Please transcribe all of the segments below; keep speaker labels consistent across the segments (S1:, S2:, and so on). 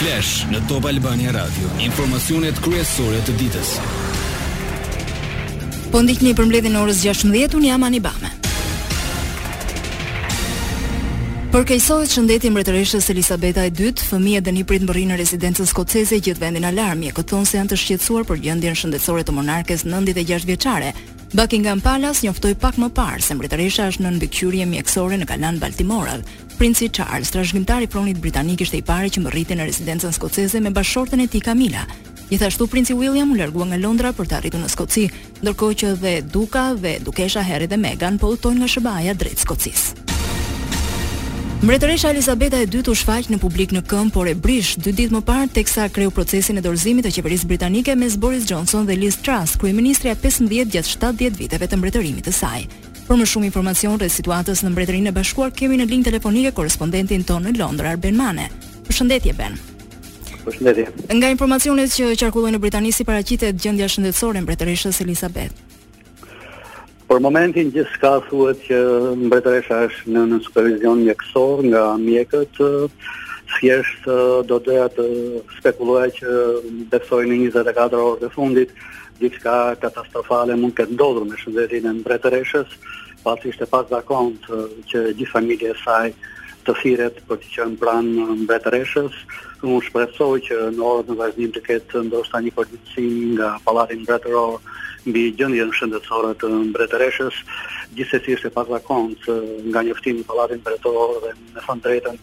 S1: Flash në Top Albania Radio, informacionet kryesore të ditës.
S2: Po ndiqni përmbledhjen e orës 16:00 unë jam Ani Bame. Përkeqësohet shëndeti i mbretëreshës Elizabeta e dytë, fëmijët dhe nipërit mbërrijnë në rezidencën skoceze gjithë vendi në alarm, mjekët thonë se janë të shqetësuar për gjendjen shëndetësore të monarkes 96 vjeçare. Buckingham Palace njoftoi pak më parë se mbretëresha është nën mbikëqyrje mjekësore në Kalanë Baltimore. Princi Charles, trashëgimtari i fronit britanik, ishte i pari që mbërriti në rezidencën skoceze me bashkëshorten e tij Camilla. Gjithashtu Princi William u largua nga Londra për të arritur në Skoci, ndërkohë që dhe Duka dhe Dukesha Harry dhe Meghan po udhëtojnë nga SHBA-ja drejt Skocisë. Mbretëresha Elizabeta e dytë u shfaq në publik në këmbë, por e brishtë dy ditë më parë teksa kreu procesin e dorëzimit të qeverisë britanike mes Boris Johnson dhe Liz Truss, kryeministrja e pesëmbëdhjetë gjatë shtatëdhjetë viteve të mbretërimit të saj. Për më shumë informacion rreth situatës në Mbretërinë e Bashkuar kemi në linjë telefonike korrespondentin tonë në Londër, Arben Manaj. Përshëndetje Ben.
S3: Përshëndetje.
S2: Nga informacionet që qarkullojnë në Britani si paraqitet gjendja shëndetësore e mbretëreshës Elizabeth.
S3: Për momentin gjithçka thuhet që mbretëresha është në në supervizion mjekësor nga mjekët thjesht do doja të spekuloja që besoj në 24 orët e fundit Diçka katastrofale mund të ketë ndodhur me shëndetin e mbretëreshës, pasi është e pazakontë që gjithë familja e saj të thirret për të qenë pranë mbretëreshës. Unë shpresoj që në orët në vazhdim të ketë ndoshta një përditësim nga Pallati Mbretëror mbi gjendjen shëndetësore të mbretëreshës. Gjithsesi është e pazakontë nga njoftimi i Pallatit Mbretëror dhe me thënë të drejtën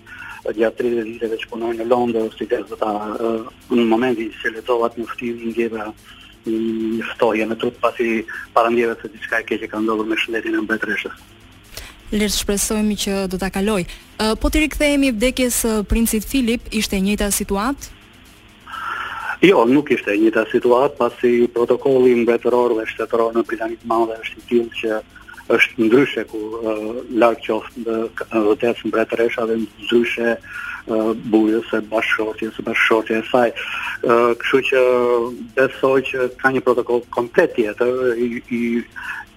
S3: gjatë 30 viteve që punoj në Londër si gazetar Në momentin që lexova atë njoftim, ndjeva një ftohje në trup pasi parandjeva se diçka e keqe ka ndodhur me shëndetin e mbretëreshës.
S2: Le të shpresojmë që do ta kalojë. Po t'i rikthehemi vdekjes së princit Filip, ishte e njëjta situatë?
S3: Jo, nuk ishte e njëjta situatë, pasi protokolli mbretëror dhe shtetëror në Britani të Madhe është i tillë që është ndryshe kur larg qoftë vdes mbretëresha dhe ndryshe bujës e bashkëshortjes e bashkëshortja e saj. Kështu që besoj që ka një protokoll komplet tjetër i, i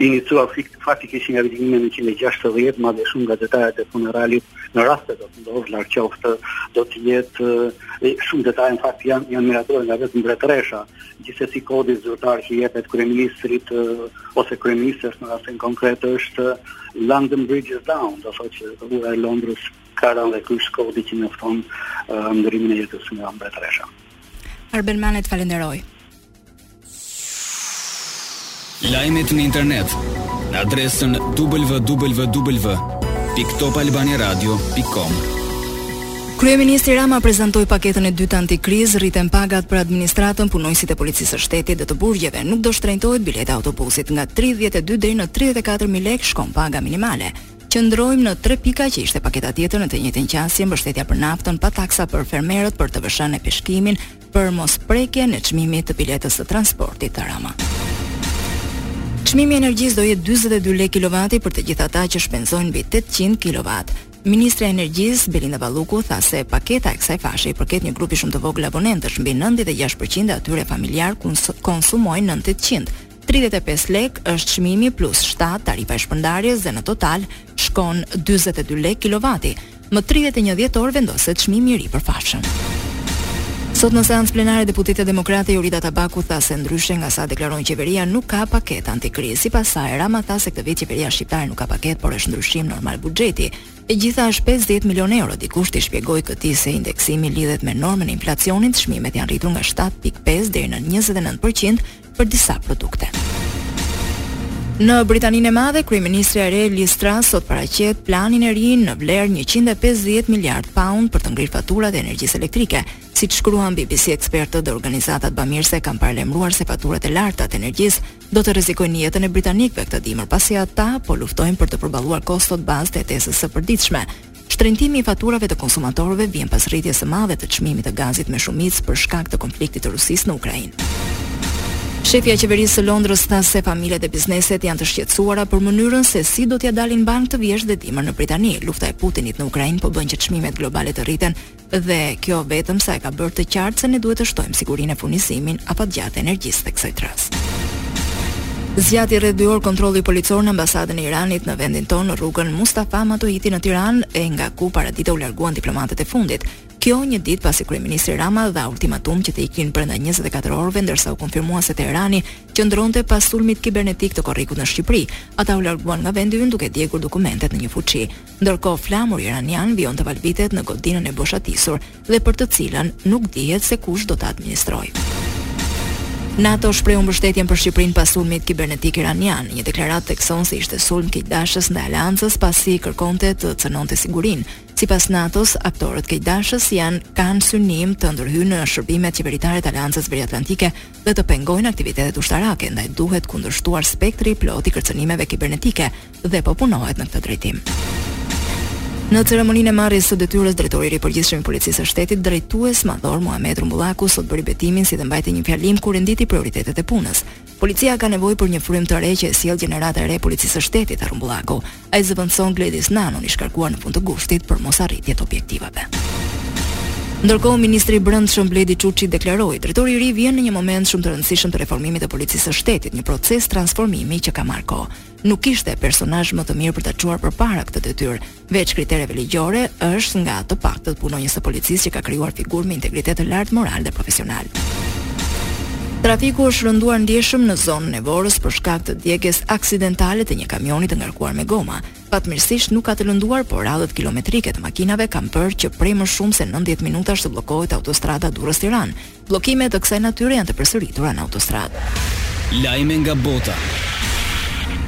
S3: iniciuar faktikisht nga viti 1960, madje shumë nga detajet e funeralit në rast se do të ndodhë larg qoftë do të jetë e, shumë detaje në fakt janë janë miratuar nga vetë mbretëresha. Gjithsesi kodi zyrtar që i jepet kryeministrit ose kryeministres në rastin konkret është London Bridge is down, do thotë që ura e Londrës ka rënë dhe ky është kodi që njofton uh, ndërrimin e jetës nga mbretëresha.
S2: Arben Manaj të falenderoj.
S1: Lajmet në internet në adresën www.topalbaniaradio.com.
S2: Kryeministri Rama prezantoi paketën e dytë antikrizë, rriten pagat për administratën, punonjësit e Policisë së Shtetit dhe të burgjeve, nuk do shtrenjtohet bileta e autobusit nga 32 deri në 34000 lekë shkon paga minimale. Qëndrojmë në tre pika që ishte paketa tjetër në të njëjtën qasje, mbështetja për naftën pa taksa për fermerët, për TVSH-në e peshkimin, për mos prekjen e çmimit të biletës së transportit, tha Rama. Çmimi i energjisë do jetë 42 lekë kilovati për të gjithë ata që shpenzojnë mbi 800 kilovat. Ministrja e Energjisë Belinda Balluku tha se paketa e kësaj fashe i përket një grupi shumë të vogël abonentësh, mbi 96% e atyre familjar konsumojnë nën 800, Tridhjetë e pesë lekë është çmimi plus shtatë tarifa e shpërndarjes dhe në total shkon dyzet e dy lekë kilovati. Më tridhjetë e një dhjetor vendoset çmimi i ri për fashën. Sot në seancë plenare deputetja demokrate Jorida Tabaku tha se ndryshe nga sa deklaron qeveria nuk ka paketë antikrizë. Sipas saj, Rama tha se këtë vit qeveria shqiptare nuk ka paketë, por është ndryshim normal buxheti. E gjitha është 50 milionë euro, dikush t'i shpjegojë këtij se indeksimi lidhet me normën e inflacionit, çmimet janë rritur nga 7.5 deri në 29% për disa produkte. Në Britaninë e Madhe, kryeministrja e re Liz Truss sot paraqet planin e ri në vlerë 150 miliard pound për të ngrirë faturat e energjisë elektrike. Siç shkruan BBC ekspertët dhe organizatat bamirëse kanë paralajmëruar se faturat e larta të energjisë do të rrezikojnë jetën e britanikëve këtë dimër, pasi ata po luftojnë për të përballuar kostot bazë të jetesës së përditshme. Shtrenjtimi i faturave të konsumatorëve vjen pas rritjes së madhe të çmimit të gazit me shumicë për shkak të konfliktit të Rusisë në Ukrainë. Shefja e qeverisë së Londrës tha se familjet e bizneset janë të shqetësuara për mënyrën se si do t'ia dalin mbanë këtë vjeshtë dhe dimër në Britani. Lufta e Putinit në Ukrainë po bën që çmimet globale të rriten Dhe kjo vetëm sa e ka bërë të qartë se ne duhet të shtojmë sigurinë e furnizimin afatgjatë të energjisë theksoi Truss. Zgjati rreth dy orë kontrolli policor në ambasadën e Iranit në vendin tonë në rrugën Mustafa Matohiti në Tiranë, e nga ku paradite u larguan diplomatët e fundit. Kjo një ditë pasi kryeministri Rama dha ultimatum që të ikin brenda 24 orëve ndërsa u konfirmua se Teherani qëndronte pas sulmit kibernetik të korrikut në Shqipëri. Ata u larguan nga vendi ynë duke djegur dokumentet në një fuçi. Ndërkohë flamuri iranian vijon të valvitet në godinën e boshatisur dhe për të cilën nuk dihet se kush do ta administrojë. NATO shprehu mbështetjen për Shqipërinë pas sulmit kibernetik iranian. Një deklaratë thekson se ishte sulm keqdashës ndaj aleancës pasi kërkonte të cënonte sigurinë. Sipas NATO-s, aktorët keqdashës janë kanë synim të ndërhyjnë në shërbimet qeveritare të Aleancës Veriatlantike dhe të pengojnë aktivitetet ushtarake, ndaj duhet kundërshtuar spektri i plotë i kërcënimeve kibernetike, dhe po punohet në këtë drejtim. Në ceremoninë e marrjes së detyrës drejtori i ri i përgjithshëm i Policisë së Shtetit, drejtues Madhor Muhamet Rrumbullaku sot bëri betimin si dhe mbajti një fjalim ku renditi prioritetet e punës. Policia ka nevojë për një frymë të re që e sjell gjenerata e re e Policisë së Shtetit, tha Rrumbullaku. Ai zëvendëson Gledis Nanon i shkarkuar në fund të gushtit për mosarritje të objektivave. Ndërkohë ministri i Brendshëm Bledi Çuçi deklaroi, drejtori i ri vjen në një moment shumë të rëndësishëm të reformimit të Policisë së Shtetit, një proces transformimi që ka marrë kohë. Nuk kishte personazh më të mirë për ta çuar përpara këtë detyrë. Veç kritereve ligjore, është nga të paktët punonjës të policisë që ka krijuar figurë me integritet të lartë moral dhe profesional. Trafiku është rënduar ndjeshëm në zonën e Vorës për shkak të djegies aksidentale të një kamioni të ngarkuar me goma. Fatmirësisht nuk ka të lënduar, por radhët kilometrike të makinave kanë bërë që prej më shumë se 90 minutash të bllokohet autostrada Durrës-Tiranë, Bllokime të kësaj natyre janë të përsëritura në autostradë.
S1: Lajme nga bota.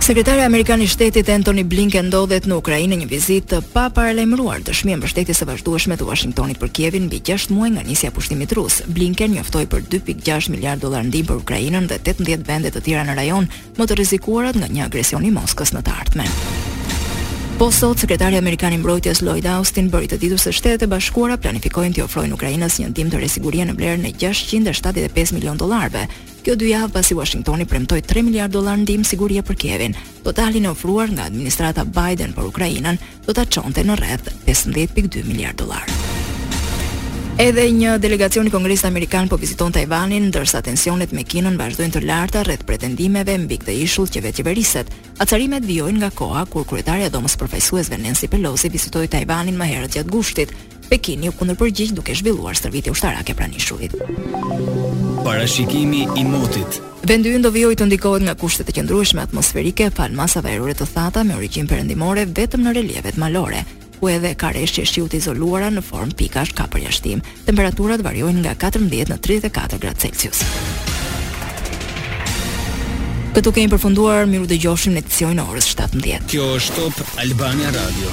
S2: Sekretari amerikan i Shtetit Anthony Blinken ndodhet në Ukrainë në një vizitë të paparalajmëruar, dëshmi e mbështetjes së vazhdueshme të Uashingtonit për Kievin mbi 6 muaj nga nisja e pushtimit rus. Blinken njoftoi për 2.6 miliardë dollarë ndihmë për Ukrainën dhe 18 vende të tjera në rajon, më të rrezikuarat nga një agresion i Moskës në të ardhmen. Po sot, sekretari amerikan i mbrojtjes Lloyd Austin bëri të ditur se Shtetet e Bashkuara planifikojnë t'i ofrojnë Ukrainës një ndihmë të re sigurie në vlerën e 675 milionë dollarëve. Kjo dy javë pasi Washingtoni premtoi 3 miliardë dollarë ndihmë sigurie për Kievin, totalin e ofruar nga administrata Biden për Ukrainën, do ta çonte në rreth 15.2 miliard dollarë. Edhe një delegacion i Kongresit Amerikan po viziton Tajvanin, ndërsa tensionet me Kinën vazhdojnë të larta rreth pretendimeve mbi këtë ishull që vetëqeveriset. Acarimet vijojnë nga koha kur kryetarja e Dhomës së Përfaqësuesve Nancy Pelosi vizitoi Tajvanin më herët gjatë gushtit, Pekini u kundërpërgjigj duke zhvilluar stërvitje ushtarake pranë ishullit.
S1: Parashikimi i motit.
S2: Vendi ynë do vijojë të ndikohet nga kushte të qëndrueshme atmosferike falë masave ajrore të thata me origjinë perëndimore vetëm në relievet malore, ku edhe ka reshje shiu të izoluara në formë pikash ka përjashtim. Temperaturat variojnë nga 14 në 34 gradë Celsius. Këtu kemi përfunduar, mirudëgjofshim në edicionin e orës 17.
S1: Kjo është Top Albania Radio.